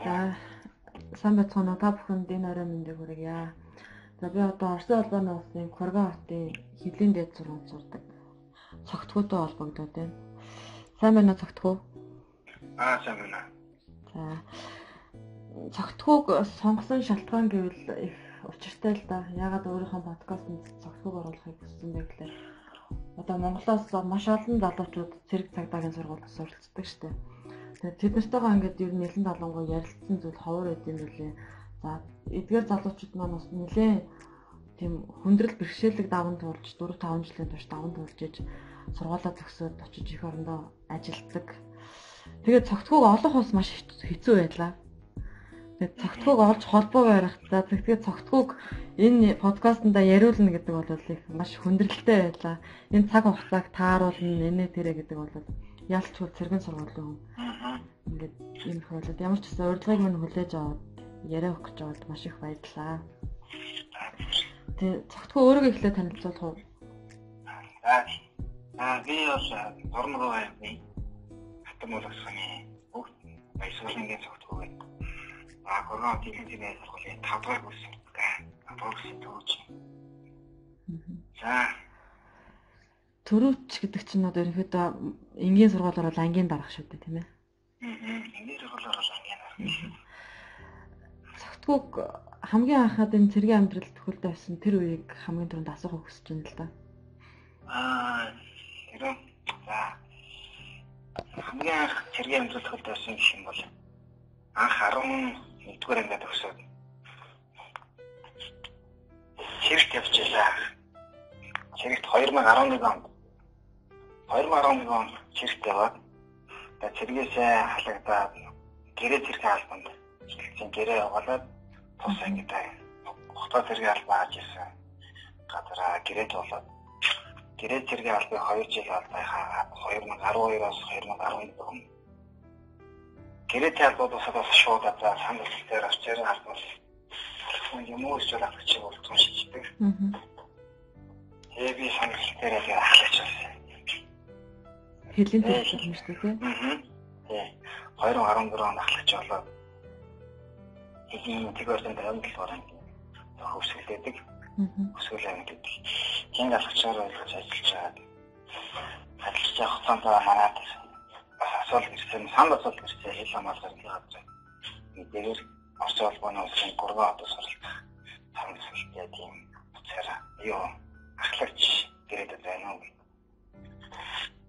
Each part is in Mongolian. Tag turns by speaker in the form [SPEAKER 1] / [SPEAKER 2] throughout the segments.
[SPEAKER 1] За сайн байцгаана та бүхэнд энэ орой мэндийг хүргье. За би одоо Орсын албаны улсын Курган хотын хилийн дээд сургуульд сурдаг. Цогтгоотой холбогдоод байна. Сайн байна уу цогтгоо?
[SPEAKER 2] Аа сайн байна.
[SPEAKER 1] За цогтгоог сонгосон шалтгаан гэвэл их учиртай л да. Ягаад өөрийнхөө подкастэнд цогтгоог оруулахыг хүссэн бэ гэхээр одоо Монголоос маш олон залуучууд цэрэг цагдаагийн сургуульд суралцдаг шүү дээ Тэгээд тэд нартайгаа ингээд ер нь нэлен талангуу ярилцсан зүйл ховор идэм билээ. За эдгээр залуучууд маань бас нэлээ тийм хүндрэл бэрхшээлэг даван туулж 4 5 жилийн турш даван туулж иж сургуулаа төгсөөд очиж их орондоо ажилддаг. Тэгээд цогтгоог олох бас маш хэцүү байлаа. Тэгээд цогтгоог олж холбоо барихтаа тэгээд цогтгоог энэ подкастнда яриулна гэдэг бол их маш хүндрэлтэй байлаа. Энэ цаг хугацааг тааруулна, нэ тэрэ гэдэг бол ялчгүй цэргэн сургуулийн хүн. Ингээд юм хөлөд ямар ч гэсэн урилгыг минь хүлээж аваад яриа өгөх гэж байгаад маш их баярлаа. Тэгээ цогтхоо өөрийгөө эхлээд танилцуулах уу?
[SPEAKER 2] Аа би бол Ормроо байны хатам болгосны бүгд баясгалангийн цогтхоо байна. Аа корона тэлэнтийн сургуулийн 5 дахь курс. 5 дахь курсын төвч. За
[SPEAKER 1] төрөвч гэдэг чинь одоо ерөнхийдөө энгийн сургуулиар бол ангийн дарах шүү дээ тийм ээ.
[SPEAKER 2] Сургуулиар бол ангийн дарах.
[SPEAKER 1] Согтгоог хамгийн анхаад энэ цэргийн амьдрал төхөлдөө байсан тэр үеийг хамгийн түрүүнд асуух хүсэж байна л да.
[SPEAKER 2] Аа. Тэр за хамгийн анх цэргийн амьдрал төхөлдөө байсан гэх юм бол анх 11-р ангид төгсөөд цэрэгт явчихлаа. Цэрэгт 2011 онд 2011 он цэрэгт яваад цэргээсээ халагдаад гэрээ цэргийн албанд шилжсэн гэрээ явуулаад тус ангидаа хотоо цэргийн албаа хаж ирсэн. Газараа гэрээ болоод гэрээ цэргийн албыг 2 жил албайхаа 2012-оос 2011 он гэрээтэй албад бас шууд одоо санал дээр авчирсан албаас юм уу ч болов чи бол туншиждаг. Тэгээ би санал дээр яг ахлагч
[SPEAKER 1] Хэлийн төлөв юм шүү дээ
[SPEAKER 2] тий. 2014 он ахлагч болоод хэлийн тэгвэрсэн амжилт болохоор хөвсгөлдөдөг. Хөсгөл амжилт. Тийм ахлагчаар ойлгож ажиллаж байгаа. Ажиллаж байгаа хугацаанд манад асуулт ирсэн, санд асуулт ирсэн. Хэл хамгаалалт гаргаж мэдээгээр Орос улбаны улсын 3 одоо суралцах хамгаалалттай тийм уцаараа юу? Ахлагч. Гэрээд байна уу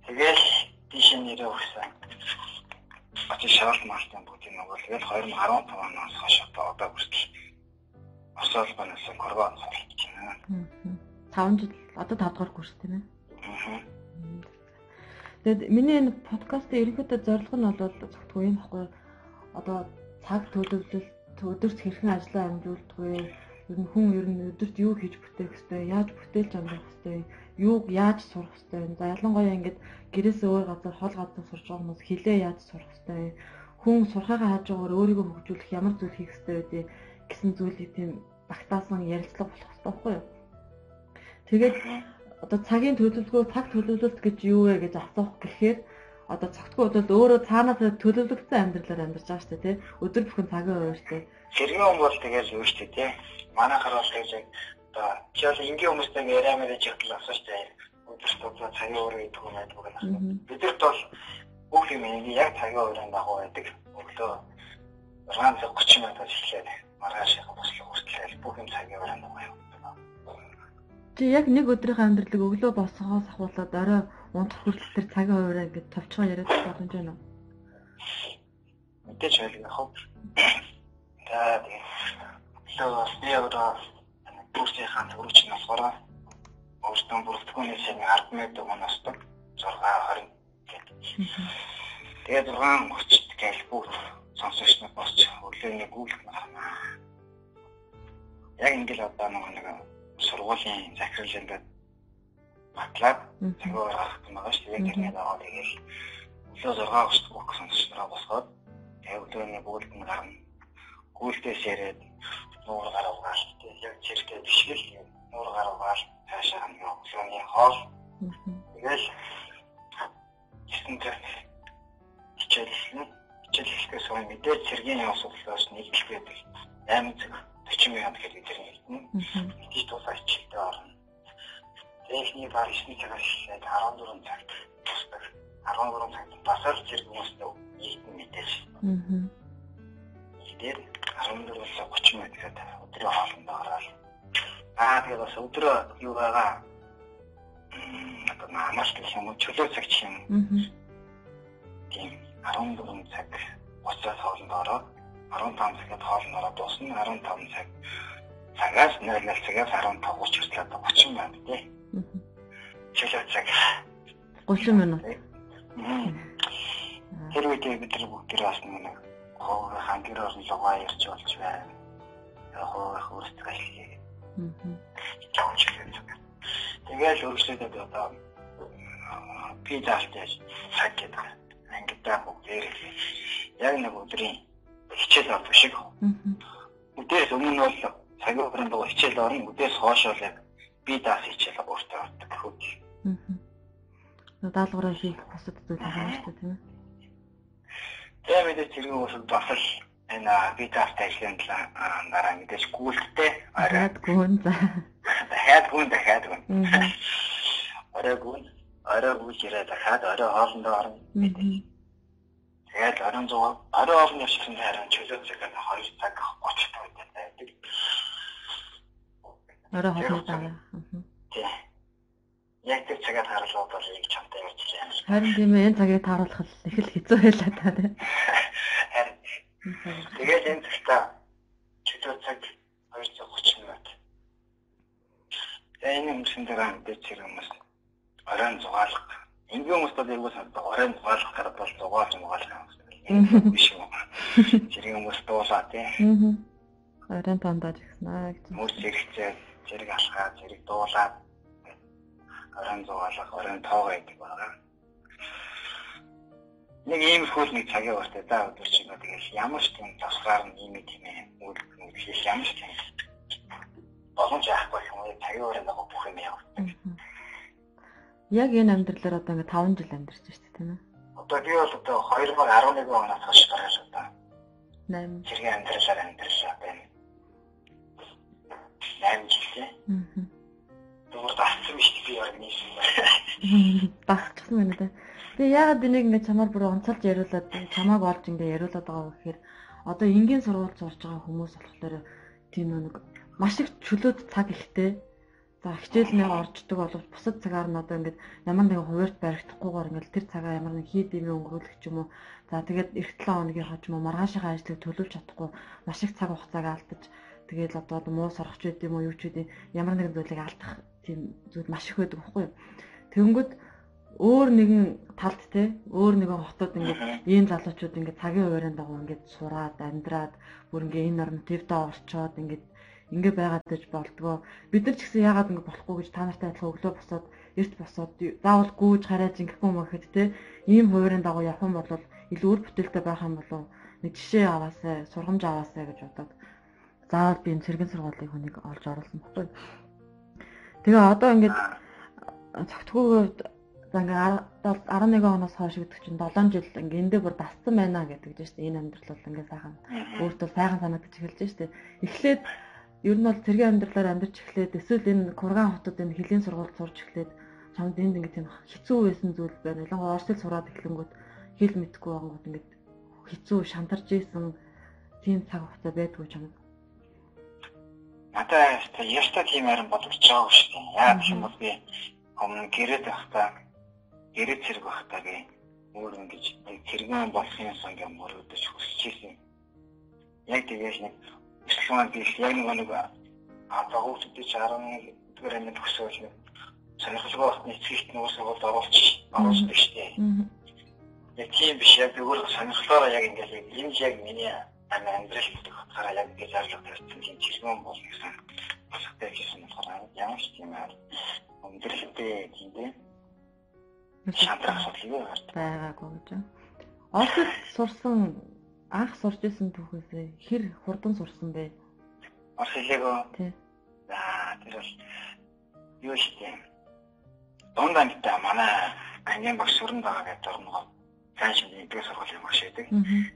[SPEAKER 2] Тэгэл тийш нэрээ өгсөн. Очиж шавалт маалтын бүгдийг нөгөө тэгэл 2015 оноос хойш одоо хүртэл Осол банаас коргоо суралцж байна.
[SPEAKER 1] 5 жил одоо 5 дахь курс тийм ээ. Тэгэд миний энэ подкастын ерөнхийдөө зорилго нь бол зөвхөн юм баггүй. Одоо цаг төлөвлөлт өдөрт хэрхэн ажиллаа амжуулдаг вэ? Ер нь хүн ер нь өдөрт юу хийж бүтээх хэвтэй, яаж бүтээлж амжих хэвтэй, юуг яаж сурах хэвтэй. За ялангуяа ингээд гэрээс өөр газар хол газар сурч байгаа хүмүүс хилээ яаж сурах хэвтэй. Хүн сурхаагаа хаажгаар өөрийгөө хөгжүүлэх ямар зүйл хийх хэвтэй вэ гэсэн зүйлийг тийм багтаасан ярилцлага болох хэрэгтэй байхгүй юу? Тэгээд одоо цагийн төлөвлөгөө, цаг төлөвлөлт гэж юу вэ гэж асуух гэхээр одоо цогтгоо удаад өөрөө цаанаас төлөвлөгдсөн амьдралаар амьдарч байгаа шүү дээ тий. Өдөр бүхэн цагийн ууртай.
[SPEAKER 2] Сэргийн хүн бол тэгэл юу дээ тий. Манайхаар бол тэгж одоо чи бол энгийн хүмүүстэй яриа мэрэж явтал авсан шүү дээ. Өдөр тутмаа цагийн уурыг идэх юм байдаг байна. Бидэрт бол бүх юм яг цагийн уурын дагуу байдаг. Өглөө 6:30 минутаас эхлээд маргааш бослог хүртэл бүх юм цагийн уурын дагуу явдаг.
[SPEAKER 1] Чи яг нэг өдрийнхөө амьдралыг өглөө босгохоос ахуулаад орой унтах хүртэл тэр цагийн хуурай гэж товчгоо яриад боломж байна уу?
[SPEAKER 2] Мэдээж уу. За тийм. Лөө би одоо бүрсийнхаа төрөч нь болохоор өөртөө бүрэлдэхүүний шин 10 метр гоносдог 6 20 гэдэг. Тэгээд 6 30 гээл бүгд сонсогч нар босч өглөөний гүйлх байна. Яг ингээл одоо нэг сургуулийн захирал ингээд батлаад цагаар гарах юм байгаа шүү. Тэгээд аваа тэгэл өглөө 6 өчтөг бүх сонсогч нараа босгоод тэгээд өглөөний бүгд нь гарна. Гүйлтээс яриад нуур тэгээд яг чиртэй бишгэл нуур гаруугаал цаашаа нэг өглөөний хоол тэгэл системтэй хичээлсэн хичээллэхээс байгаа мэдээж цэргийн асуудлаас нийтлэх байдаг 8 цаг 40 минут гэдэг тэр нэгтэн. Мэдээж тусаа хичээлдээ орно. Техник бар 9 цагаас эхлээд 14 цагт тусдаг. 13 цагт басаар зэрэг хүмүүстэй нийтэн мэдээж. Аа. 30 минут гэдэг өдрийн хоолндоо ороод аа тэгээд бас өдрөө юу байгаа одоо намаас гэх юм уу чөлөө цаг ч юм. Аа. Тийм 14 цаг 30-аас хоолнд ороод 15 цагт хоолнд ороод дуусна 15 цаг цагаас 00 цагаас 15 30 хүртэл 30 минут тий. Чөлөө цаг
[SPEAKER 1] 30 минут.
[SPEAKER 2] Тэр үедээ бид нар бүгд бас нэг хангир орн лугаа ярьж болж байна. Хоо хөрсдөг ашиг. Аа. Тэгэл өөрсдөө одоо пизалтай цаг гэдэг ангидаа бүгдээр яг нэг өдрийн хичээл авах шиг. Өдөөс өмнө бол цагийн өдрийн доо хичээл орно. Өдөөс хойш бол яг би даас хичээл өөртөө авдаг хөөж.
[SPEAKER 1] Аа. Даалгавраа хийх бусад зүйл байгаа шүү дээ тийм ээ.
[SPEAKER 2] Тэгээ мэдээ зэрэг усад бас л энэ би даартай ажлын дараа мэдээж гүйлттэй
[SPEAKER 1] оройд гүн за.
[SPEAKER 2] Дахиад гүн дахиад гүн. Орой гүн орой гүйж ирээ дахиад орой хоолндоо орно. Тэгээд орон зугаа орой хоолны явчихсан харин чөлөө цагаар 2 цаг 30 минут байдаг.
[SPEAKER 1] Орой хоолны дараа.
[SPEAKER 2] Тий. Яг тэр цагаар харуулаад бол яг чамтай ярьж байна.
[SPEAKER 1] Харин тийм ээ энэ цагийг тааруулах их л хэцүү байлаа та тийм.
[SPEAKER 2] Харин тэгээд энэ цагта чөлөө цаг 230 минут. Энэ юмсан дээр хэрэг хүмүүс оройн зугаалах. Ингийн хүмүүс бол яг санагдаа оройн зугаалах гэдэг бол зугаалж мугаалах юм биш юм. Зэрэг хүмүүс дуулаа тийм.
[SPEAKER 1] Оройн тандаж гисэн аа гэж.
[SPEAKER 2] Хүмүүс зэрэгцээ зэрэг алхаа, зэрэг дуулаад оройн зугаалах, оройн тоогоо гэдэг байгаа. Нэг ийм хөл нэг цагийн уртаа да өдөр чинь тэгэл ямар ч тийм тасгаар нь ийм тийм ээ үйл хийх ямар ч тийм боломж яахгүй юм уу цагийн уртаа нэг бүх юм явагддаг.
[SPEAKER 1] Яг энэ амьдралаар одоо ингээ 5 жил амьдарч байна шүү дээ тийм ээ.
[SPEAKER 2] Одоо би бол одоо 2011 оноос хойш гараад одоо
[SPEAKER 1] 8
[SPEAKER 2] зэрэг амьдралаар амьдарлаа байна. 8 жил тийм. Аа Зүгээр дассан биш би яг нийсэн байна.
[SPEAKER 1] Дасчихсан байна да. Тэгээ яагаад энийг ингэ чамаар бүр онцолж яриулаад чамааг олж ингэ яриулаад байгаа вэ гэхээр одоо энгийн сургууль сурж байгаа хүмүүс болохоор тийм нэг маш их чөлөөт цаг ихтэй. За хичээл нэг орждөг боловч бусад цагаар нь одоо ингээд ямар нэгэн хуваарьт баригдахгүйгээр ингээд тэр цагаа ямар нэг хийд юм өнгөрүүлэх ч юм уу. За тэгээд эх 7 хоногийнхаа ч юм уу маргаашийнхаа ажлыг төлөвлөж чадахгүй маш их цаг хугацааг алдаж тэгээд одоо муу сорох ч гэдэм үү юу ч гэдэм ямар нэгэн зүйлийг алдах тийм зүйл маш их байдаг байхгүй юу. Тэнгүүд өөр нэгэн талд те өөр нэгэн хотод ингээд ийм залуучууд ингээд цагийн хуваарийн дагуу ингээд сураад амьдраад бүр ингээд энэ нормативдээ орчоод ингээд ингээд байгаад гэж болдгоо. Бид нар ч гэсэн яагаад ингээд болохгүй гэж та нартай адилхан өглөө босоод эрт босоод заавал гүүж хараад ингэхгүй юм гэхэд те ийм хуваарийн дагуу явах юм бол илүү үр бүтээлтэй байх юм болов. Нэг жишээ аваасаа сургамж аваасаа гэж бодоод. Заавал би энэ цэргийн сургуулийн хүнийг олж оруулсан баггүй Тэгээ одоо ингээд цогтгоогоо за ингээд 11 оноос хойш гэдэг чинь 7 жил ингээд эндээ бүр дассан байна гэдэг чинь шүү дээ. Энэ амьдрал бол ингээд сайхан өөртөө сайхан санагдаж эхэлж шүү дээ. Эхлээд ер нь бол цэргийн амьдралаар амьдарч эхлээд эсвэл энэ курган хотод энэ хөлийн сургууль сурч эхлээд чамд энд ингээд тийм хэцүү байсан зүйл байна. Ялангуяа Оросд сураад эхлэнгүүт хэл мэдэхгүй байнгут ингээд хэцүү шантарч ийсэн тийм цаг хугацаа байдгүй чамд
[SPEAKER 2] надад яста тийм харин бодож байгаа шүү дээ. Яа гэх юм бол би өмнө гэрээд байхдаа гэрээд зэрэг би өөр ингэж цэргэн болохын сан гэм мөрөдөж хүсэж ирсэн. Яг тэгээс нэг өсөлмөн би яг нэг нэг агуултыг 11 дэх амид хүсэж нэг сонирхолтой болтны эцгийгт нөөс бол оруулж оруулсан шүү дээ. Яг тийм биш яг өөр сонирхлоороо яг ингэж энэ яг миний амьдрал бүтэх утгаараа яг ингэж харж байгаа тийм чиргэн бол гэсэн басгатай гэсэн болохоор ямар ч тийм аа өндөрлөлттэй тийм дээ. Шантрах асуудал юу
[SPEAKER 1] байгаагүй гэж. Оросд сурсан анх сурж исэн түүхээсээ хэр хурдан сурсан бэ?
[SPEAKER 2] Орос хэлээгөө.
[SPEAKER 1] Тий.
[SPEAKER 2] За тэр бол юу штэ. Дундаа мэдээ манай ангийн багш сүрэн байгаа гэдэг орногоо цааш нь эдгээр сургуулийн багш байдаг.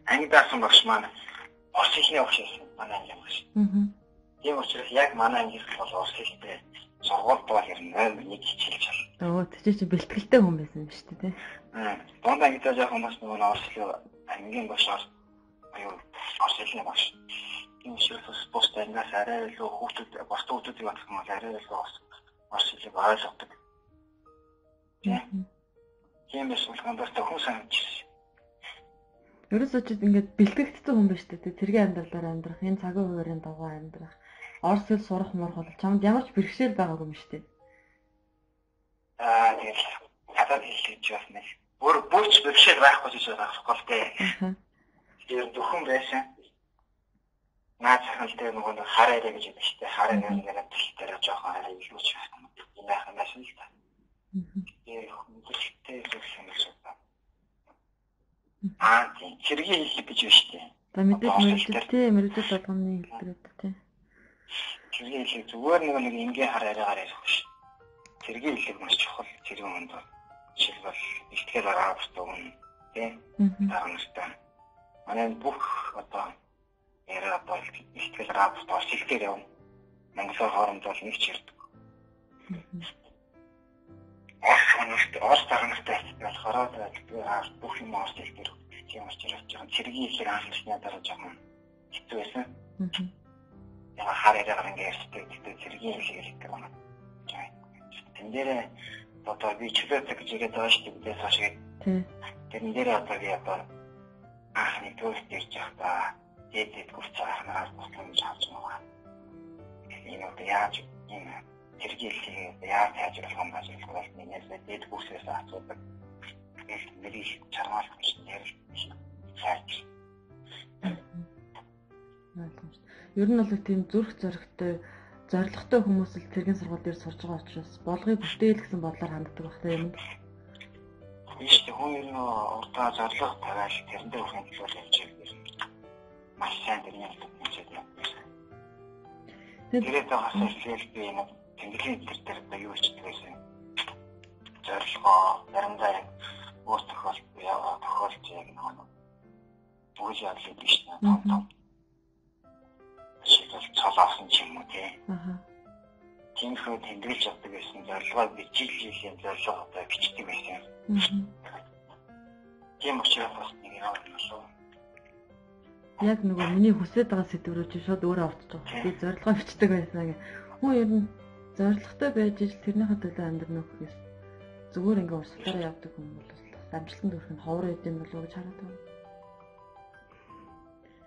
[SPEAKER 2] Анги даасан багш маань Орос хэлний багш байсан. Манай анги багш. Тийм учраас яг манай анги бол Орос хэлтэй сургуульд бол ер нь номер 1 хичээлж байна.
[SPEAKER 1] Өө тийч чи бэлтгэлтэй хүн байсан биз дээ.
[SPEAKER 2] Аа. Донд ангидаа жоохон бас нөгөө хэл ангийн багшаар аюу хэлний багш. Тийм учраас бус ангиас арай илүү хүүхдүүд бос хүүхдүүдийг батлах юм бол арай илүү Орос хэлийг ойлгодог. Тийм биш болгонд бас төхөн санагдчихсэн.
[SPEAKER 1] Ерөөсөө ч ингээд бэлтгэгдсэн хүн биш үү? Тэргийн амьдралаар амьдрах, энэ цагийн хуваарийн дагуу амьдрах, орс хэл сурах мурах бол чамд ямар ч бэрхшээл байгаагүй юм шүү дээ.
[SPEAKER 2] Аа тэгэл надад хэлж бас нэг бүр бүрч бэрхшээл байхгүй гэж байхгүй л дээ. Тэр зөвхөн байсан. Наад сахал дээр нөгөө хараарэ гэж яддаг шүү дээ. Хараа нэр нэрээ тэлтээр жоохон хараа илүү ч байх юм. Байх юм байна л та. Яг хүндрэлтэй зүйл юм шиг байна. Аа тийм хэргийн хэлэх гэж байна шүү дээ.
[SPEAKER 1] За мэдээж мэрэгдэл тий мэрэгдэл болгоны хэлдэг тий.
[SPEAKER 2] Хэргийн хэлэх зүгээр нэг нэг ингийн хар арайгаар ярих биш. Хэргийн хэлэх маш чухал зэрэг хүнд. Жишээлбэл ихтгэл араа бустуун тий. Тарамстай. Манай бүх одоо яриа бол ихтгэл араа бустуун шилдээр явна. Монголоор хооронд бол нэг ч ярддаг. Орос хоногт орос тарамстай болохоор бүх юм орос хэлээр тийм учраас жоохон цэргийн хэлээр анхаарсны дараа жоохон хэцүү байсан. Яг хар яриагаар ингээд ярьдаг гэдэг цэргийн хэлээр хэлдэг байна. Тэн дээр одоо би чөлөөтэй гэж яриад байгаа шүү дээ бидээс хашиг. Тэрэн дээр одоо би одоо анхны төвд ирж явахдаа дээд гүрч анхнараас бодлоо гэж авч байгаа. Энэ одоо яаж юм хэрэглээ яаж сайжруулах юм бас хэлэх бол минийс дээд гүрсээс асуудаг. Тэгээд нэрийг чаргаалж ярьж сайж.
[SPEAKER 1] Ер нь бол тийм зүрх зоригтой зоригтой хүмүүс л цэргийн сургууль дээр сурж байгаа учраас болгыг бүтээл гэсэн бодлоор ханддаг багтаа юм.
[SPEAKER 2] Биш хүн ер нь урдаа зориг тавиал тэрэндээ хүрэх төлөө явж байгаа. Маш сайн тэрний хэлж байгаа. Тэгээд хасаа хэлбэл би нэг тэмдэглэлийн дээр дээр одоо юу хийдэг гэсэн зорилгоо заримдаа яг өөр тохиолдолд яваа тохиолж яг нэг бүгд ядлаа биш нэ том том шалтгаал авсан ч юм уу тий. Аа. Тинхүү тэмдэглэж явдаг гэсэн зорилгоо бичиж ийм зорилго одоо бичдэг байсан. Аа. Тийм учраас бас нэг яваад болов.
[SPEAKER 1] Яг нөгөө миний хүсэж байгаа сэдвэрөө чи шууд өөрөө автчих. Би зорилгоо бичдэг байсан гэх. Хүн ер нь зорилготой байж ижил тэрний хатуулаа амьдрнах гэсэн зүгээр ингээ уусаараа явдаг хүмүүс бол амжилтанд хүрэх нь ховор өгд юм болов уу гэж хараад байна.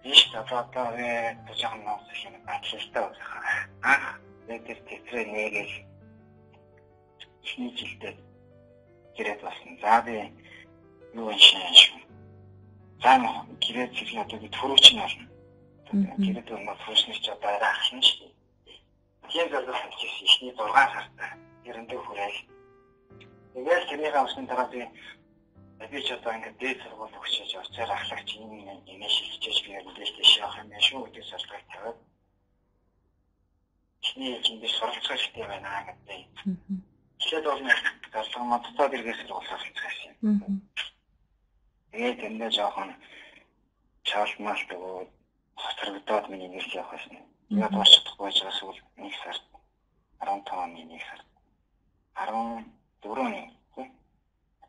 [SPEAKER 2] Вэ жоохон ноос шиг батлалтай байх. Анх нэгдэр тэтрээ нэгээл чиний жилдээ гэрээд болсон. За би юу юм шиг. За гэрээд зэрэг одоо би төрөөч нь болно. Гэрээд бол төрөөч ч одоо арай ах юм шиг Тийм залуу хийсэн ихний 6 сард эрэндээ хүрээл. Тэгэл тэрний хамсны дараа би би ч одоо ингээд дээд сургууль өгчөөж очоор ахлагч юм нэмээ шилжиж би ингээд дэш явах юм шүү гэдэг сургалт тавиад. Чиний энд суралцах хэрэгтэй байна гэдэг. Тэгэхээр бол нэг зорилго модтой дэргээс сургууль суралцах юм. Тэгээд энэ жоохон чаалмалт өгөөд хоцрогдоод миний нэрс явах байсан. Тэгээд дуусах байж байгаа сүүл 1 сард 15 оны 1 сард 14 оны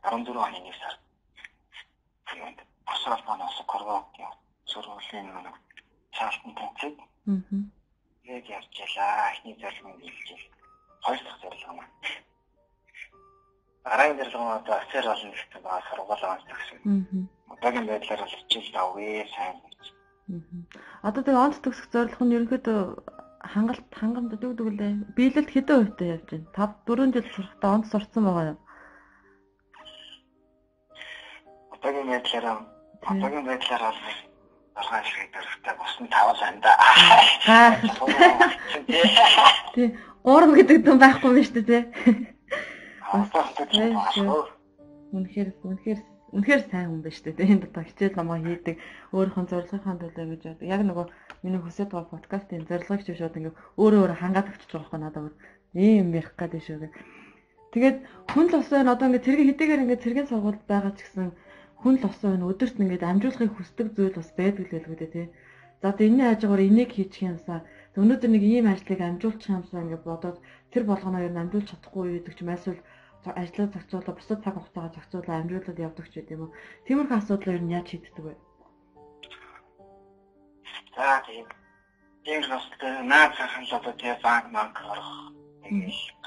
[SPEAKER 2] 14 оны 1 сард тэгээд босоод манаас Хорват сургуулийн нэг цаалтан тэнцэг. Аа. Тэгээд явж ялаа. Эхний зорилго нь хэлж. Хоёр дахь зорилго маань. Дараагийн зорилго нь одоо офицер болно гэсэн байгаа сургууль авах гэсэн. Одоогийн байдлаар бол хичээл давгүй сайн гэж.
[SPEAKER 1] Одоо тэгээ онц төгсөх зорилго нь ерөнхийдөө хангалт хангамд дүүдэг лээ. Биелэлд хэдэн хувьтай явж байна? 5 4 жил сурахтаа онц сурцсан байгаа юу?
[SPEAKER 2] Одоогийн байдлаар одоогийн байдлаар бол аргаан шиг дөрөвтэй босон 5 санда.
[SPEAKER 1] Тий. Гурав гэдэг юм байхгүй юм шүү дээ. Үнэхээр үнэхээр үнэхээр сайн хүн байна шүү дээ. Энд одоо хичээл намаа хийдэг, өөрийнхөө зорилгынхаа төлөө гэж бод. Яг нөгөө миний хүсэж байгаа подкастын зорилгыг ч шууд ингээ өөрөө өөрөө хангаад өгч байгаа байхгүй надад ийм юм ярих гэдэг шүү. Тэгээд хүн л байна одоо ингээ цэргийн хэдийгээр ингээ цэргийн сургуульд байгаа ч гэсэн хүн л болсон байна. Өдөрт ингээд амжуулахыг хүсдэг зүйл бас байдаг л байлгүй дээ тий. За одоо энэний хажуугаар энийг хийчих юмсаа өнөөдөр нэг ийм ажлыг амжуулчих юмсаа ингээд бодоод тэр болгоноо нь амжуулж чадахгүй гэдэг ч эсвэл ажлаа зохицуулаад бусад цаг хугацаагаа зохицуулаад амжуулаад явдаг ч гэдэм юм. Тиймэрхүү асуудал ер нь яаж шийддэг вэ?
[SPEAKER 2] За тийм. Тийм бас наад цахан л одоо тийм банк банк орох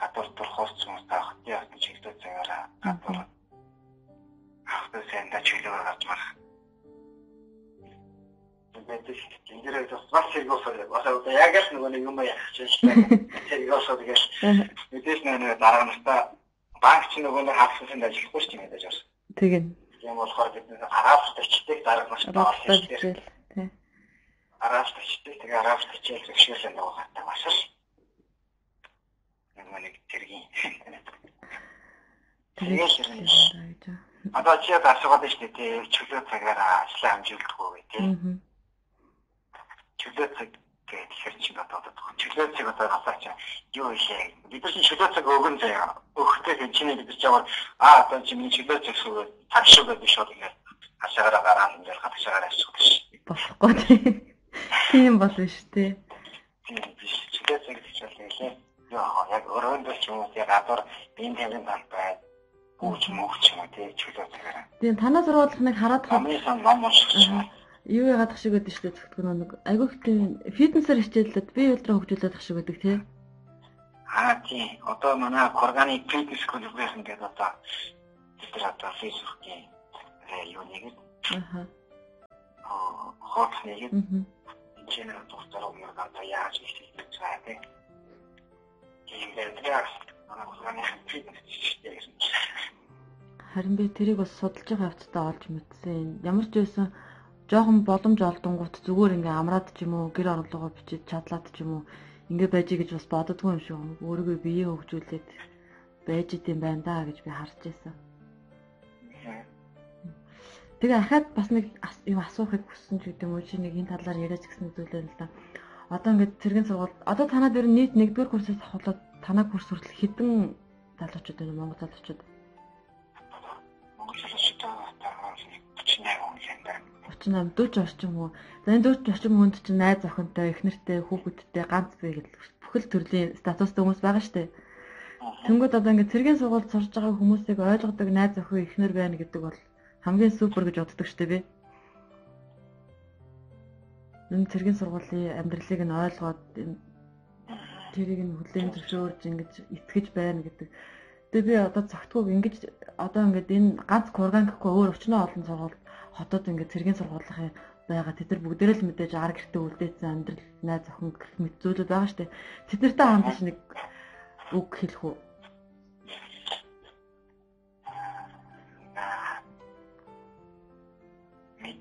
[SPEAKER 2] гадуур турхаас ч юм уу таах тийм чиглэл цагаараа гадуур сайн да чиглэл гаргаж. Мэдээж тэндээ бас хэрэгосоо бас одоо яг л нөгөө нэг юм яах гэж байна. Хэрэгосоо тэгэл мэдээж нэг дараа настаа банк ч нөгөө нэг хавсанд ажиллахгүй ч юм яаж байна.
[SPEAKER 1] Igen.
[SPEAKER 2] Тийм болохоор бид нэг араас төчтэй дараа маш тоолсон тийм. Араас төчтэй тэгээ араас төчөөл зөвшөөрлөнд байгаа бас л нэг тэргийн. Тэгээд одоо чи яг асуугаад байна шүү дээ. Чөлөө цагаараа ажиллаа амжилтгүй гэх тийм. Чөлөө цаг гэдэг ихэр чинь одоо чөлөө цаг одоо насаач юу илээ. Бид чинь чөлөө цаг өгөн заяа. Өгөхтэй гэж чиний бид ч яваад аа одоо чи миний чөлөө цаг шүү цаг шүү гэж шууд ингээд хашаагаараа гараад ингээд хашаагаараа ашиглах ш.
[SPEAKER 1] Болохгүй тийм. Тийм болно шүү дээ.
[SPEAKER 2] Тийм биш. Чөлөө цаг гэж байлаа яг өрөөндөө ч юм уу яг гадуур бие тамирын банк хүүч мөвч юм уу тий чөлөө цагаараа.
[SPEAKER 1] Тийм танаа зургуулахныг хараад
[SPEAKER 2] хамгийн ном унших
[SPEAKER 1] юу яагаад шиг байдаг шүү дээ зөвхөн нэг айгүй хэвтэн фитнесээр хичээллээд бие үлдрээ хөгжүүлээд ах шиг байдаг тий.
[SPEAKER 2] Аа тий. Одоо манай органик фитнес клуб гэх ингээд одоо? Тэр одоо фейсбુકийн юу нэг аа хот нэг энэ чинь доктор өмнө гата яаж хийх гэж байгаа тий
[SPEAKER 1] Харин би тэрийг бас судалж байгаа явцдаа олж мэдсэн. Ямар ч байсан жоохон боломж олдонгууд зүгээр ингээ амраад ч юм уу гэр орлогоо бичиж чадлаад ч юм уу ингээ байжий гэж бас боддгоо юм шиг. Өөрийгөө бие хөгжүүлээд байж идэм байна да гэж би харж байсан. Тэгээ ахаад бас нэг юм асуухыг хүссэн ч гэдэг юм уу чи нэг энэ талаар яриач гэсэн зүйлээ л да одоо ингээд цэргийн сургууль одоо танаа дээр нийт 1-р курсээс ахуулаад танаа курс хүртэл хэдэн залуучууд байна Монгол залуучууд?
[SPEAKER 2] Монгол залуучууд
[SPEAKER 1] 38 40 орчим хүү. За энэ 40 орчим хүнд чинь найз охинтой, их нэртэй, хүүхэдтэй ганц бий гэл бүхэл төрлийн статустай хүмүүс байгаа штэ. Тэнгүүд одоо ингээд цэргийн сургуульд сурж байгаа хүмүүсийг ойлгодог найз охин ихнэр байна гэдэг бол хамгийн супер гэж боддог штэ би энэ цэргийн сургуулийн амьдралыг нь ойлгоод тэрийг нь хүлээн зөвшөөрж ингэж итгэж байна гэдэг. Тэгээ би одоо цогтгоог ингэж одоо ингээд энэ ганц курган гэхгүй өөр өчнөө олон сургууль хотод ингээд цэргийн сургуулийн байгаа тэд нар бүгдээрээ л мэдээж ар гэртээ үлдээсэн амьдрал найз охин гэх мэт зүйлүүд байгаа дээ. Тэд нартай хамташ нэг үг хэлэх үү?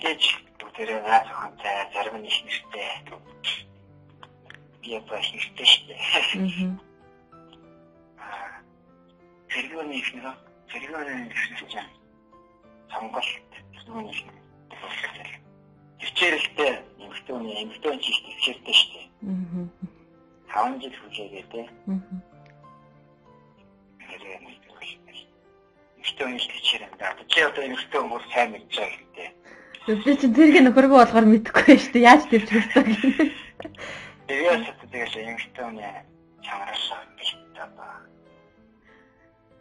[SPEAKER 2] мэдээж бүгдээрээ найз охинтой зарим нь их нэртэй. Бас нэртэй шүү дээ. Аа. Тэргүүний их нэр тэргүүний их нэр чинь сонголт тэргүүний их нэр. Хичээлтэй эмэгтэй хүний эмэгтэй хүн чинь хичээлтэй шүү дээ. Аа. Таван жил хүлээгээ. Эмэгтэй хүний хичээл юм да. Чи одоо эмэгтэй хүмүүс сайн мэдж байгаа гэдэг
[SPEAKER 1] Би чинь тэрийг нөхөргөө болохоор мэдэхгүй шүү дээ. Яаж тэрч гэсэн юм.
[SPEAKER 2] Тэгээд тэгэл юмштай үнэ чамраашаа бэлтээ.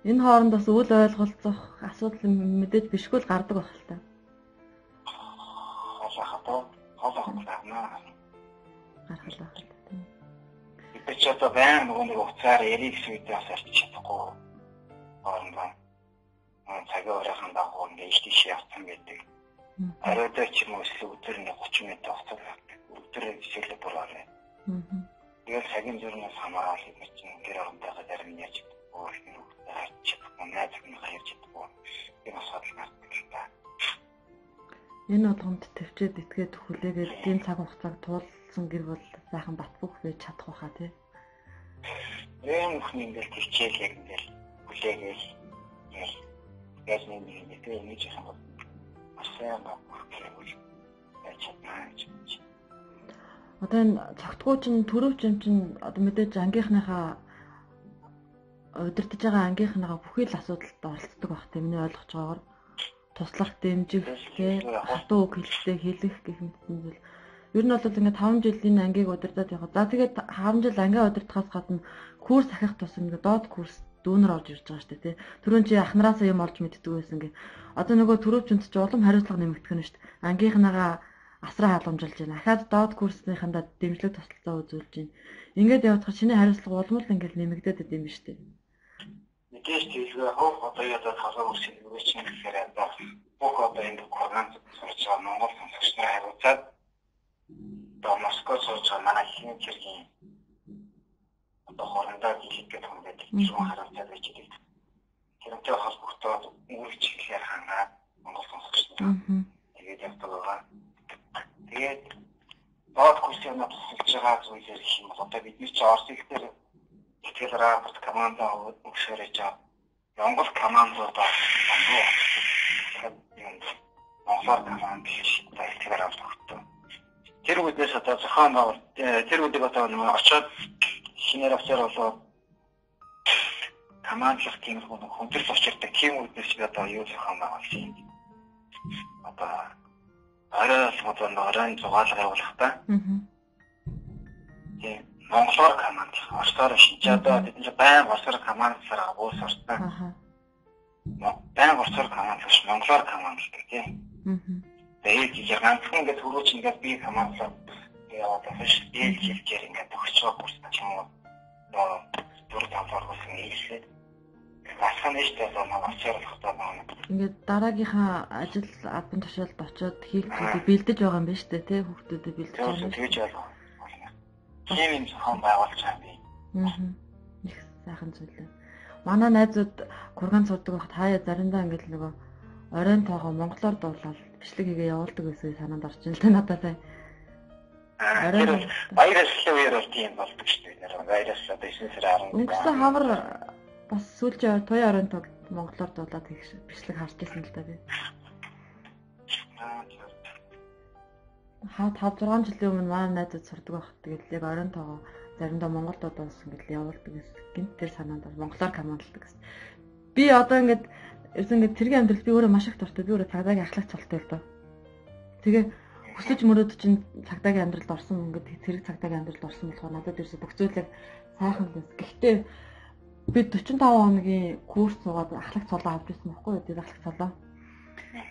[SPEAKER 1] Энэ хооронд бас үл ойлголцох асуудал мэдээж бишгүй л гардаг байх л та.
[SPEAKER 2] Хасахаа хасах гэнэ.
[SPEAKER 1] Гарах л байх.
[SPEAKER 2] Би ч одоо баян нөгөө нэг уцаар ярих гэсэн үедээ бас арчиж чадахгүй. Орондоо. цагаа өрөөхөн дагуу ингээд ийш тийш явсан гэдэг Оройдоо ч юм уу эсвэл өдөр нэг 30 минут хугацаа өдөр жишээлбэл бураарай. Тэгээд цагийн зүрнээс хамаарал юм чинь гэр оронтойгоо зарим нь яаж өөр юм хайч найз нь хайж чадахгүй. Энэ асуудал гардаг л та.
[SPEAKER 1] Энэ болгонд төвчээд итгээд хүлээгээд тийм цаг хугацааг туулсан гэр бол сайхан бат бөх байж чадах байхаа тий.
[SPEAKER 2] Энэ бүхний ингээл төвчээл яг ингээл хүлээгээл яаж нэг нэг нэг нэг юм бол сайн баггүй байж чаднаа гэж.
[SPEAKER 1] Одоо энэ цогтгоо чинь төрөвч юм чинь одоо мэдээж ангийнхныхаа удирдах байгаа ангийнхныхаа бүхий л асуудалд оролцдог байх тийм миний ойлгож байгаагаар туслах дэмжих тий хатуу хэлтэй хэлэх гэх мэтсэн зүйл. Ер нь бол ингээд 5 жил энэ ангийг удирдах явах. За тэгээд 5 жил ангиа удирдахаас гадна курс ахих тусам ингээд доод курс дүүнер орж ирж байгаа шүү дээ тий. Түрүүн чи ахнараасаа юм олж мэддэг байсан гэ. Одоо нөгөө төрөвчөнд ч улам хариуцлага нэмэгдэх нь шүү дээ. Ангийнхнагаа асраа халамжилж байна. Ахаад доод курсныхандаа дэмжлэг тусалцаа үзүүлж байна. Ингээд явуудах чиний хариуцлага улам л ингээд нэмэгдээд байд юм шүү дээ.
[SPEAKER 2] Мэдээж тийгээ хов одоо ядаад халаа үрсэх юм чинь гэхээр одоо бүх одоо энэ програм сурч байгаа Монгол сонсогч нар хариуцаад одоо Москва сурч байгаа манай хин хэргийн одоо хорондоо дийлэх гэх юм байдаг. Шүүн хариуцаад байж байгаа. Тэрнтэй холбогдоод үргэлж хэлээр хангаад Монгол сонсогч нар тэгээд явдаг байгаа. Тэгээд курсын нот тусалж байгаа зүйлээр их юм бол одоо бидний чи Орос ихтэй итгэл рапорт команда өгшөөр яж Монгол командуудаа Монголоор команд хийхдээ итгэл рапорт өгсөн. Тэр үедээс одоо зохион байгуулалт тэр үедээ одоо очоод шинээр офицер болоод командлах тийм хүндрэл учирдаг тийм үедээс одоо юу зохион байгуулсан юм. Одоо орой оройн зугаалга явуулах та. Аа. Тийм монголоор команд орсоор шинж одоо бид нэр байн орсоор командлахаар уус орсон. Аа. Байн орсоор командлах монголоор командлдаг тийм. Аа. Тэгээд яг ганцхан ингээд төрөөч ингээд би командлаа яваад байгаа ш. Дээд хэлээр ингээд өгч байгаа курс юм уу. Дүр тавлаар болсон нийлээд Асхан нь шүү дээ манай очирлохтой байна.
[SPEAKER 1] Ингээд дараагийнхаа ажил албан тушаалд очиод хийх зүйлийг бэлдэж байгаа юм байна шүү дээ, тий хүүхдүүдэд бэлдэж
[SPEAKER 2] байгаа. Тэгж байна. Тийм юм зохион байгуулж байгаа би.
[SPEAKER 1] Аа. Их сайхан зүйл. Манай найзууд курган сурдаг байхад хаяа заримдаа ингээд нөгөө оройн тоогоо монголоор дуулаад бичлэг хийгээ явуулдаг гэсэн санаанд орж ин л та надад сая.
[SPEAKER 2] Оройн баяр ашиглах үеэр бол тийм болдог шүү дээ. Баяраас одоо 9 сарын 10-нд.
[SPEAKER 1] Өнгөрсөн хавар бас сүүлчийн туяа оройн тог монголоор дуулаад бичлэг харж ирсэн л да би. Хаа 5 6 жилийн өмнө манай найзууд сурдаг байх. Тэгээд яг оройн тоогоо заримдаа монголд дуулсан гэдэл явуулдаг гэсэн. Гинт тэр санаанд монголоор командладаг гэсэн. Би одоо ингээд ерөөс ингээд тэргийн амьдрал би өөрөө маш их дуртай. Би өөрөө цагдаагийн ахлагч болтой л доо. Тэгээ хүсэж мөрөөд чинь цагдаагийн амьдралд орсон ингээд зэрэг цагдаагийн амьдралд орсон болохоор надад ерөөсө бүх зүйлийг сайхан л. Гэхдээ би 45 хоногийн курс суугаад ахлах цолоо авч ирсэн байхгүй юу? Тэр ахлах цолоо.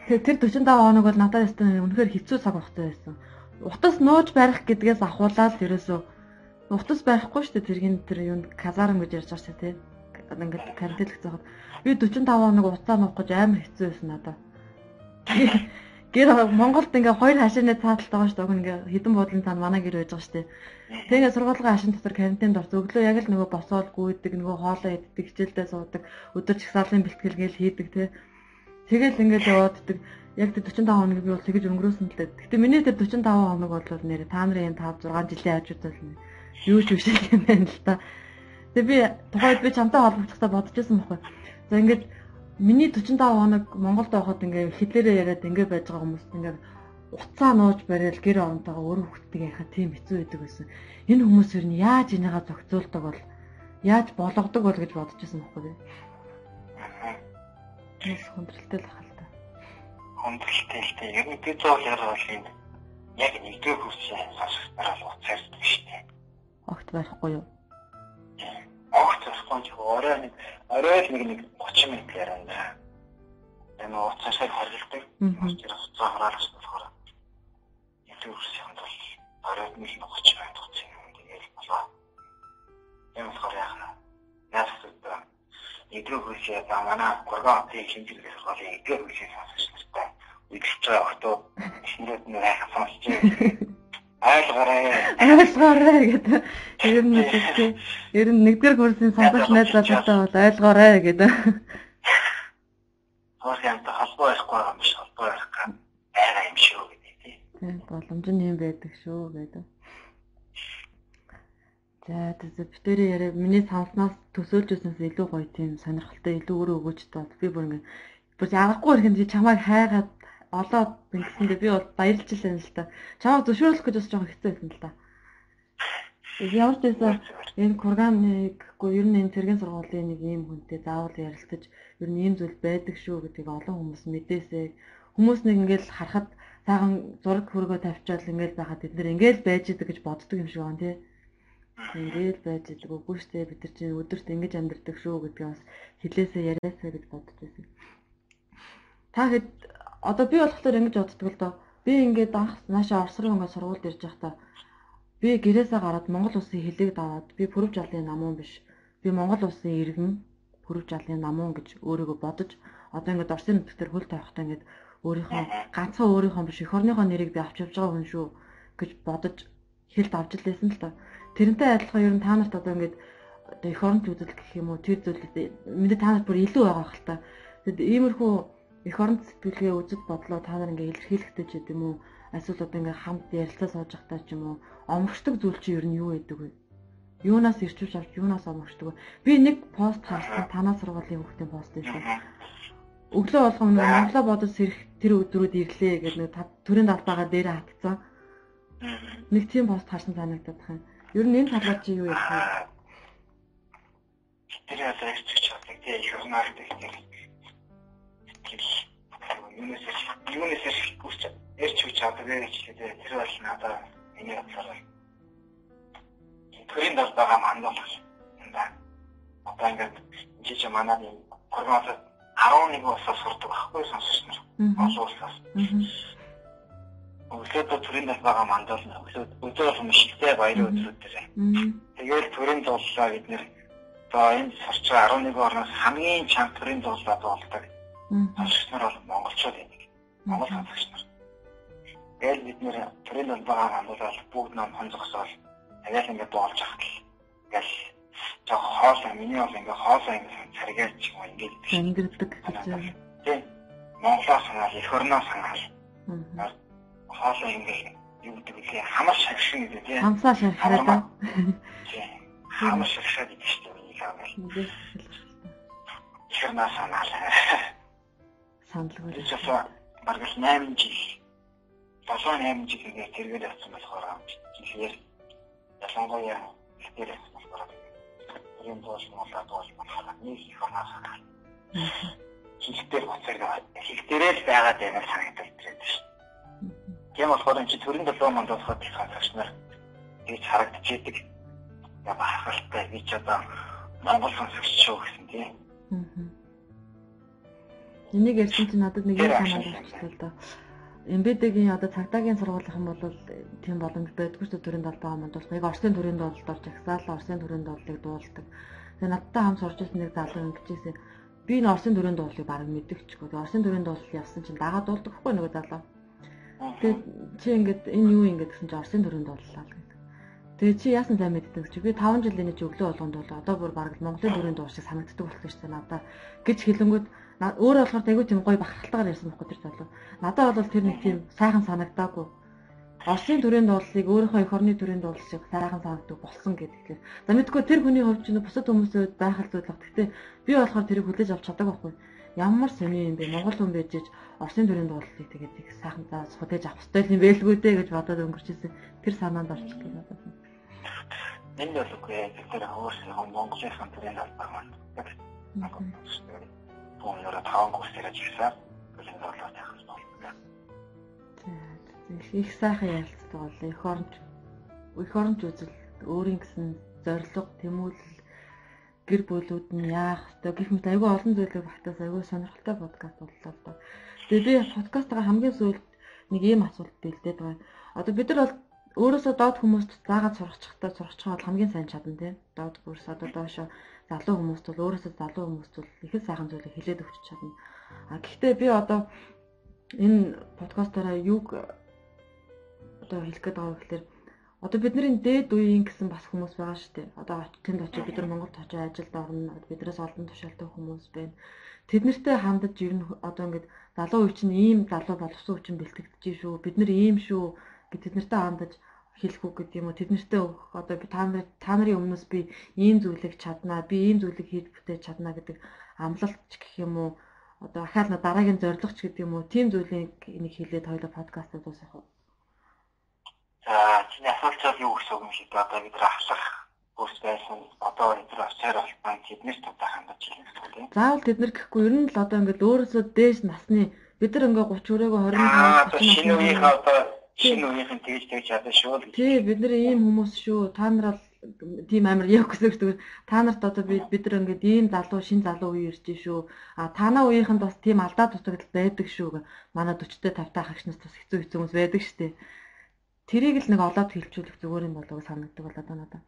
[SPEAKER 1] Тэр 45 хоног бол надад ястаа үнэхээр хэцүү цаг багтай байсан. Утас нууж барих гэдгээс ахуулаад ерөөсөө утас барихгүй шүү дээ тэргийн тэр юунд казарм гэж ярьж байгаа шүү дээ. Ингээд карантинлэх зохиод би 45 хоног утаа нуух гэж амар хэцүү байсан надад. Гэр Монголд ингээ хоёр хашааны цааталт байгаа шүү дээ. Ингээ хідэн буудлын цаана манай гэр байж байгаа шүү дээ. Тэгээ сургуулийн хашин дотор карантинд орсон. Өглөө яг л нөгөө босоод гүйдэг, нөгөө хоолоо иддэг, хичээлдээ суудаг, өдөр чагсаалын бэлтгэл гээл хийдэг тий. Тэгэл ингээд явааддаг. Яг 45 хоног би бол тэгэж өнгөрөөсөн л дээ. Гэтэ миний тэр 45 хоног бол нэр та нарын 5 6 жилийн хажуудаас юу ч биш юм байна л та. Тэгээ би тухайд би чамтай холбогдохдоо бодож байсан байхгүй. За ингээд миний 45 хоног Монголд байхад ингээ хэлээрээ яриад ингээ байж байгаа хүмүүс ингээ уцаа нууж барайл гэр оронтойгоо өөр яхаа тийм хэцүү байдаг байсан. Энэ хүмүүс ер нь яаж энийгээ зохицуулдаг бол яаж болгодог бол гэж бодож байсан байхгүй юу? Тэс хүндрэлтэй л ахал та.
[SPEAKER 2] Хүндрэлтэй л тийм. Ер нь би зоол яраа бол энэ яг нэгдүгээр курсын сонсогчдоор л уцаардаг шүү дээ.
[SPEAKER 1] Огт барихгүй юу?
[SPEAKER 2] Огт зохгүй ч орой нэг орой л нэг нэг 30 минут яриана. Энэ уцаашаа харилдаг. Тэр уцаа хараалах болохоор илүү үрсэнд бол оройд нэг 30 минут хугацаа юм тэгэл болоо. Энэ болохоор яах вэ? Яасаа эдрүү хөлсөө за манай гурван хотын хэмжлэгээс гол эдрүү хөлсөө сонсож нартай үйлчлж байгаа шинээр нэг хайхаа сонсож байна. Айлгаарай.
[SPEAKER 1] Айлгаарай гэдэг. Ер нь тийм. Ер нь нэгдүгээр курсын сонгогч найз залуутай бол айлгаарай гэдэг.
[SPEAKER 2] Хоорхянтай холбоо байхгүй юм биш холбоо байх гам байгаа юм шүү гэдэг тийм.
[SPEAKER 1] Боломж нь юм байдаг шүү гэдэг. За тэгвэл битэрийн яриа миний санснаас төсөөлж байснаас илүү гоё тийм сонирхолтой илүү өөрөө өгөөжтэй бол би бүр ингэ бүр яагахгүй ихэнд чамайг хайгаад олоод ингэсэндээ би бол баярлж илэн л та. Чамайг зөвшөөрлөх гэж бас жоохон хэцүү байсан л та. Ямар ч байсан энэ курганыг ер нь энэ цэргийн сургуулийн нэг ийм хүнтэй заавал ярилцаж ер нь ийм зүйл байдаг шүү гэдгийг олон хүмүүс мэдээсэй. Хүмүүс нэг ингээл харахад цаахан зураг хөргөө тавьчаал ингээл байхад бид нэр ингээл байж идэг гэж боддог юм шиг байна тий. Ингээл байж идэг үгүй шүү дээ бид нар чинь өдөрт ингэж амьдэрдэг шүү гэдгийг бас хэлээсээ яриасаа гэж бодож байсан. Та хэд одоо би болохоор ингэж боддог л доо. Би ингээд анх наашаа Орос руу ингээд сургуульд ирж байхдаа би гэрээсээ гараад Монгол улсын хөлийг даваад би Пүрэв жалын намуун биш. Би Монгол улсын иргэн Пүрэв жалын намуун гэж өөрийгөө бодож одоо ингээд Оросын нутгаар хөл тавихтаа ингээд өөрийнхөө ганцхан өөрийнхөө биш эх орныхоо нэрийг би авч явж байгаа хүн шүү гэж бодож хэлд авч лээсэн л та. Тэрнтэй адилхан ер нь та нарт одоо ингээд одоо эх оронч үзэл гэх юм уу тэр зүйлүүд мэдээ та нарт бүр илүү байгаа хэл та. Тэгэд иймэрхүү эх оронч сэтгэлгээ үзэл бодлоо та нар ингээд илэрхийлэхтэй ч гэдэм үү эсвэл одоо ингээд хамт ярилцаа сууж байхдаа ч юм уу омгшдаг зүйл чи ер нь юу байдаг вэ? Юунаас ирчүүж авч юунаас омгшдаг вэ? Би нэг пост харсан танаа сургуулийн хүүхдийн пост байсан. Өглөө болгон Монголоо бодож сэрэх тэр өдрүүд ирлээ гэдэг нэг төрийн далбаагаа дээр хатцсан. Нэг тийм пост харсан санагдаад байна. Ер нь энэ талаар чи юу ярих вэ?
[SPEAKER 2] Тэр ирчих чаддаг тийм их орноор гэх юм. Юунаас юунаас ирч ирч хүч чаддаг гэж хэлээ. Тэр бол надад миний бодлоор төрийн далбаагаа мандуулах юм да. Одоо ингээд жиж манаа нэг прогноз 11 улсаас сурдаг байхгүй сонсогч нар. Олон улсаас. Өглөөдөө төрийн далбаагаа мандуулна. Өглөөд өдөр болгон шигтэй баярын өдрүүд дээр. Тэгээд төрийн дууллаа бид нэр одоо энэ сурч 11 орноос хамгийн чанга төрийн дууллаа дуулдаг. Сонсогч нар бол монголчууд юм. Монгол сонсогч нар. Тэгээд бид нэр төрийн далбаагаа мандуулаад бүгд ном хонцгосоол тэгээд ингээд дуулж ахтал. Ингээл жоо хоолой миний бол ингээ хоолой ингээ царгаач юм ингээ
[SPEAKER 1] ангирдаг гэж.
[SPEAKER 2] Тийм. Монголоо санаал, эх орноо санаал. Хоолой ингээ юу гэдэг вэ? Хамар шагшин гэдэг тийм.
[SPEAKER 1] Хамсаа байна.
[SPEAKER 2] Тийм. Хамар шагшаад идэж шүү дээ. Нэг аваа. Эх орноо санаал.
[SPEAKER 1] Саналгүй.
[SPEAKER 2] Тэгэхээр бараг л 8 жил 7 8 жил ингээ тэргээд авсан болохоор тэгэхээр ялангуяа ихтэй болохоор юм бол молоод бол болохоор нэг их оноо санаа. Хилтэй буцааг хилтэрээ л байгаад байна санагдаж байна шүү. Тийм болохоор энэ төрийн долоо мандуулахад их хаагч нар гэж харагдаж идэг. Хахалтай би ч одоо Монгол сонсогч шүү гэсэн тийм.
[SPEAKER 1] Энийг ярьсан чинь надад нэг юм санаад байна л да. Эмбедэгийн одоо цагдаагийн сургуулийнх нь бол тийм боломж байдгүй шүү төрийн далбаа мандуулах. Яг Орсын төрийн доолд орж агсаал Орсын төрийн доолыг дуулдаг. Тэгээ надтай хам сурж ирсэн нэг залуу ингэжсэн. Би энэ Орсын төрийн дуулыг мэдчихгүй. Тэгээ Орсын төрийн дуул явсан чинь дагаад дуулдаг хгүй нөгөө залуу. Тэгээ чи ингэдэг энэ юу ингэдэг гэсэн чинь Орсын төрийн дууллаа л гэдэг. Тэгээ чи яасан сайн мэддэг чи би 5 жилийн чи өглөө болгонд бол одоо бүр баг Монголын төрийн дуу шиг санагддаг болох гэж байна надаа гэж хэлэнгүүт өөрөө болохоор айгүй тийм гоё бахархалтайгаар ярьсан байхгүй тэр залуу. Надад бол тэр нэг тийм сайхан санагдаагүй. Оросын төрийн дуулыг өөрийнхөө эх орны төрийн дуул шиг сайхан санагддаг болсон гэдэг. За мэдгүй тэр хүний хувьд чинь бусад хувьд байх л зүйл баг. Гэхдээ би болохоор тэрийг хүлээж авч чадаагүй байхгүй. Ямар сони юм бэ? Монгол хүн байж Оросын төрийн дуулыг тэгээд их сайхан заа хүлээж авах хэрэгтэй юм байлгүй дээ гэж бодоод өнгөрчээсэн. Тэр санаанд орчихлоо надад.
[SPEAKER 2] Энэ бол үгүй. Тэр өөрсдөө Монголын төрийн дуулаар маань бүүнээрээ таван курс яриад ирсэн. Болоод яах вэ?
[SPEAKER 1] За их сайхан ярилцдаг бол эх оронч эх оронч үзэл өөрийн гэсэн зориг тэмүүлэл гэр бүлүүд нь яах вэ гэх мэт айгүй олон зүйлийг багтаас айгүй сонирхолтой подкаст боллоо л доо. Тэгээ би подкастгаа хамгийн сүүлд нэг ийм асуулт бэлдээд байгаа. Одоо бид нар бол өөрөөсөө доод хүмүүст заагаад сурахчихтаа сурахчих бол хамгийн сайн чадна тийм. Доод бүрс одоо доошо залуу хүмүүст бол өөрөөсөө залуу хүмүүст бол их сайхан зүйлийг хэлээд өгч чадна. А гэхдээ би одоо энэ подкастаараа юг одоо хэлэх гээд байгаа гэхээр одоо бидний дээд үеийн гэсэн бас хүмүүс байгаа шүү дээ. Одоо тэнд очиж бид нар Монголд очиж ажилд орно. Биднээс олон тушаалтай хүмүүс байна. Тэд нартэй хандаж ер нь одоо ингээд залуу үе чинь ийм залуу боловсон үе чинь бэлтгэж шүү. Бид нар ийм шүү гэж тэд нартай хандаж хэлэх үг гэдэг юм уу? Тэд нартэй одоо би та нар та нарын өмнөөс би ийм зүйлийг чаднаа би ийм зүйлийг хийж бүтээж чаднаа гэдэг амлалт гэх юм уу? Одоо ахаал дараагийн зорилгоч гэдэг юм уу? Тийм зүйлийг энийг хэлээд хоёлоо подкастад дуусгах уу
[SPEAKER 2] За чиний асуултаар юу гэсэн үг юм шиг одоо бид ахлах бүрс байсан. Одоо эдгээр очоор болтон тэднээс тутаа хандаж ирэх гэсэн тийм.
[SPEAKER 1] Заавал тэд нар гэхгүй. Ер нь л одоо ингээд өөрөөсөө дээш насны бид нар ингээ 30 өрөөгөө
[SPEAKER 2] 25 шинэ үеийн одоо шинэ үеийн тэгж тэгж чадсан шүү л.
[SPEAKER 1] Тий бид нар ийм хүмүүс шүү. Та нар бол тийм амар яг гэсэн үг та нарт одоо би бид нар ингээд ийм залуу шин залуу үе ирж шүү. А танаа үеийнхэнд бас тийм алдаа дутагдал байдаг шүү. Манай 40-тэй 50-тай хагчнаас бас хэцүү хэцүү хүмүүс байдаг штеп. Тэрийг л нэг олоод хэлчихүүлэх зүгээр юм болов санагддаг бол одоо надад.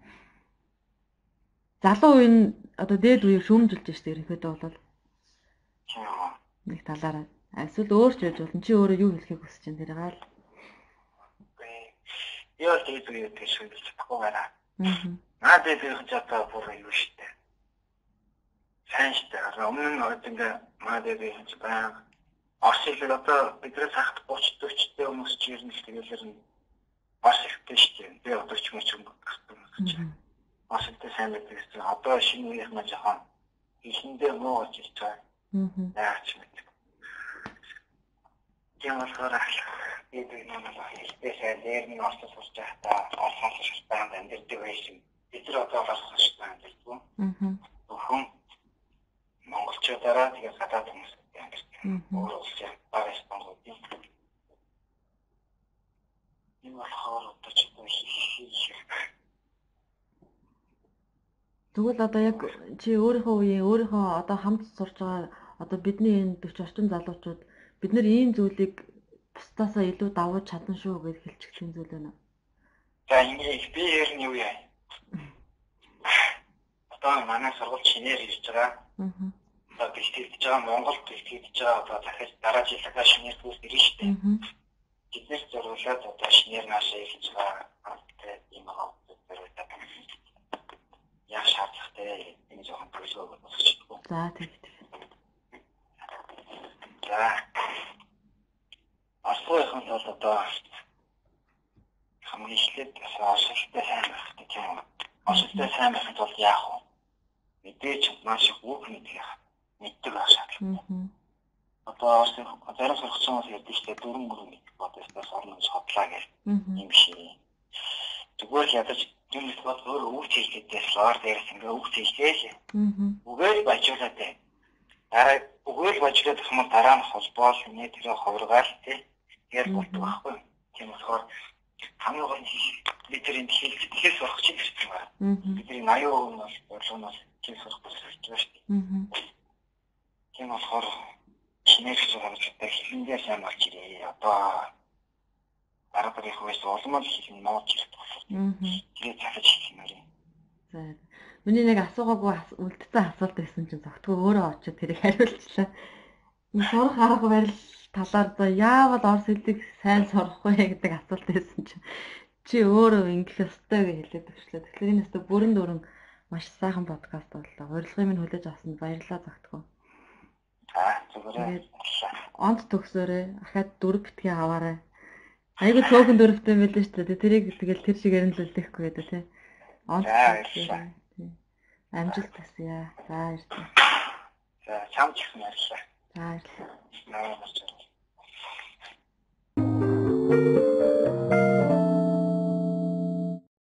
[SPEAKER 1] Залуу үе нь одоо дээд үеийг шүүмжилж штеп ерөнхийдөө бол. Нэг талаараа эсвэл өөрч байж болно. Чи өөрөө юу хэлэхийг хүсэж байна тэрийг аа.
[SPEAKER 2] Би бол дээд үеийг шүүмжилж чадахгүй байна. Аа дээд үеийн чадаа бүр юу штеп. Сайн штеп. Өмнө нь ингээ маа дээд үеийн чадаа Орос хэлээр одоо биднээс хахад 30 40 дэх хүмүүс ч ер нь л тэгэлэр нь бас ихтэй шүү дээ. Би одоо ч юм уу юм гэж. Бас ихтэй сайн мэддэг гэсэн. Одоо шинэ үеийнх маань жоохон ихэндээ муу болж ирж байгаа. Аа. Яач мэддэг. Тийм болохоор би би намайг ихтэй сайн дээр нь орсон сурч байхдаа орсон шалтгаан амьдэрдэг байсан. Бид нар одоо орсон шалтгаан амьдэрдэг. Аа. Хүн монголчуудаараа тэгээ гадаад хүмүүс амьдэрдэг. Өөр улс яг багш бонгод юм Энэ болохоор одоо ч
[SPEAKER 1] Тэгвэл одоо яг чи өөрийнхөө үеийн өөрийнхөө одоо хамт сурж байгаа одоо бидний энэ 40 орчим залуучууд бид нар ийм зүйлийг бусдаасаа илүү давууж чадсан шүү гэж хэлчих юм зүйл байна.
[SPEAKER 2] За ингэж би ер нь юу яа. Одоо манай сургууль шинээр ирж байгаа. Аа. Одоо бэлтгэж байгаа Монголд бэлтгэж байгаа одоо дахиад дараа жил дахиад шинээр төс ирнэ шүү дээ. Аа биднээс зориулаад одоо шинээр наашаа хийж байгаа хамттай юм байгаа зориулаад яа шаардлагатай энэ жоохон төлөвлөгөө болгочихгүй.
[SPEAKER 1] За тийм.
[SPEAKER 2] За. Асуухийн бол одоо хамгийн эхлээд асуулттай сайн байх гэх юм. Асуулттай сайн байхад бол яах вэ? Мэдээж маш их үг мэдэх мэддэг байх шаардлагатай одоо зарим сургацсан хүмүүс ярьдаг шүү дээ дөрөн мөрөн гэдэг бодоснаас орно гэж хотлаа гэх юм шиг. Зүгээр л ядаж юм бол өөр үг хийхдээ слоор дээрс ингээ үг хийхдээ л. Үгээр бажуулаад бай. Дараа үгээр бажуулаад хүмүүс дараа нь холбоол нэ тэрэ ховргаал тий. Тэгэл болдог байхгүй. Тийм болохоор хамгийн гол нь бид тэр энэ хэлж тэгэхээр сурах чинь хэрэгтэй байна. Бидний 80% нь бол бодлогоноос тийм сурах гэж байна шүү дээ. Тийм болохоор шинээр сургалтад хэлэндээ сайн болж ирээ. Одоо арга барих үеэс улмал хэлэн нууж ирэх болсон. Тэгээд цахаж хэлмээр юм.
[SPEAKER 1] Миний нэг асуугаагүй үлдсэн асуулт байсан чинь зогтгоо өөрөө очиод тэрийг хариулчлаа. Сурах арга барил талаар за яавал орс хэлийг сайн сурах вэ гэдэг асуулт байсан чинь чи өөрөө ингэх ёстой гэж хэлээд өгчлээ. Тэгэхээр энэ өстө бүрэн дүрэн маш сайхан подкаст боллоо. Урилгын минь хүлээж авсанд баярлалаа зогтгоо.
[SPEAKER 2] Тэгээд
[SPEAKER 1] онц төгсөөрэй. Ахаад дөрөв битгий аваарай. Айгу цөөхөн дөрөвтэй байлээ шүү дээ. Тэрийг тэгэл тэр шиг ярилцлахгүй гэдэг тий.
[SPEAKER 2] Онц.
[SPEAKER 1] Амжилт хүсье. За баярлалаа.
[SPEAKER 2] За чамч гэсэн баярлалаа.
[SPEAKER 1] За баярлалаа. Намайг болж байна.